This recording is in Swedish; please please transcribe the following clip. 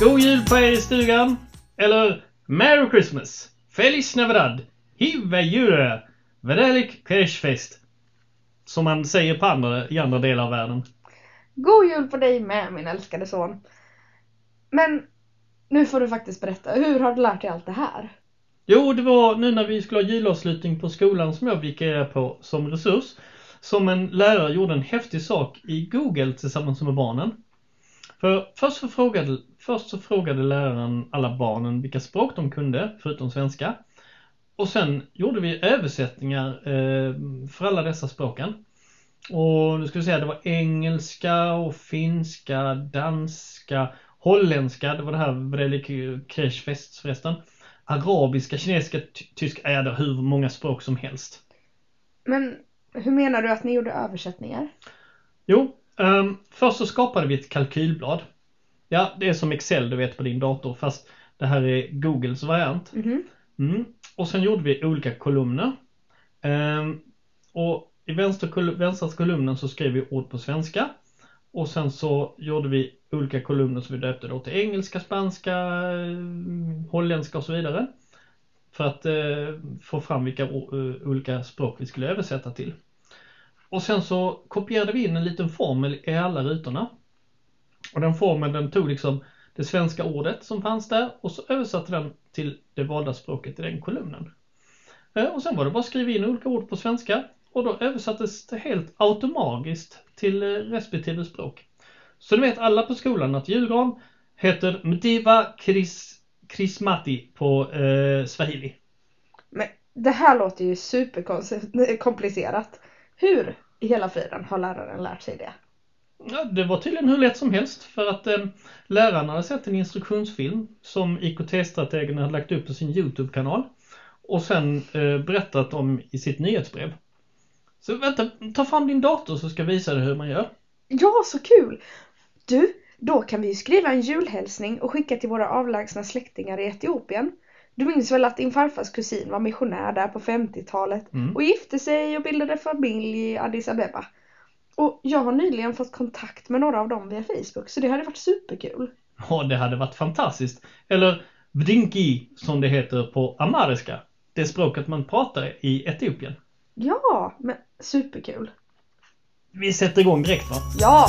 God jul på er i stugan! Eller Merry Christmas! Feliz Navidad! Hive jure! Vedelik Kirchfest! Som man säger på andra, i andra delar av världen. God jul på dig med min älskade son. Men nu får du faktiskt berätta, hur har du lärt dig allt det här? Jo, det var nu när vi skulle ha julavslutning på skolan som jag vikarierade på som resurs. Som en lärare gjorde en häftig sak i Google tillsammans med barnen. För först så frågade, först så frågade läraren alla barnen vilka språk de kunde, förutom svenska. Och sen gjorde vi översättningar eh, för alla dessa språken. Och nu ska vi säga det var engelska och finska, danska, holländska, det var det här Vrelik Kreshfest förresten. Arabiska, kinesiska, ty- tyska, ja det hur många språk som helst. Men hur menar du att ni gjorde översättningar? Jo, ehm, först så skapade vi ett kalkylblad. Ja, det är som Excel du vet på din dator fast det här är Googles variant. Mhm. Mm. Och sen gjorde vi olika kolumner. Ehm, och i vänster, kol- vänstra kolumnen så skrev vi ord på svenska. Och sen så gjorde vi olika kolumner som vi döpte då till engelska, spanska, eh, holländska och så vidare. För att eh, få fram vilka eh, olika språk vi skulle översätta till. Och sen så kopierade vi in en liten formel i alla rutorna. Och den formeln den tog liksom det svenska ordet som fanns där och så översatte den till det valda språket i den kolumnen. Eh, och sen var det bara att skriva in olika ord på svenska och då översattes det helt automatiskt till eh, respektive språk. Så nu vet alla på skolan att julgran heter Mdiva Kris, Krismati på eh, swahili. Men det här låter ju superkomplicerat. Hur i hela friden har läraren lärt sig det? Ja, det var tydligen hur lätt som helst för att eh, läraren hade sett en instruktionsfilm som IKT-strategen hade lagt upp på sin YouTube-kanal och sen eh, berättat om i sitt nyhetsbrev. Så vänta, ta fram din dator så ska jag visa dig hur man gör. Ja, så kul! Du, då kan vi ju skriva en julhälsning och skicka till våra avlägsna släktingar i Etiopien. Du minns väl att din farfars kusin var missionär där på 50-talet Mm. och gifte sig och bildade familj i Addis Abeba. Och jag har nyligen fått kontakt med några av dem via Facebook så det hade varit superkul. Ja, det hade varit fantastiskt. Eller Vdinki som det heter på amariska. Det språket man pratar i Etiopien. Ja, men superkul. Vi sätter igång direkt va? Ja!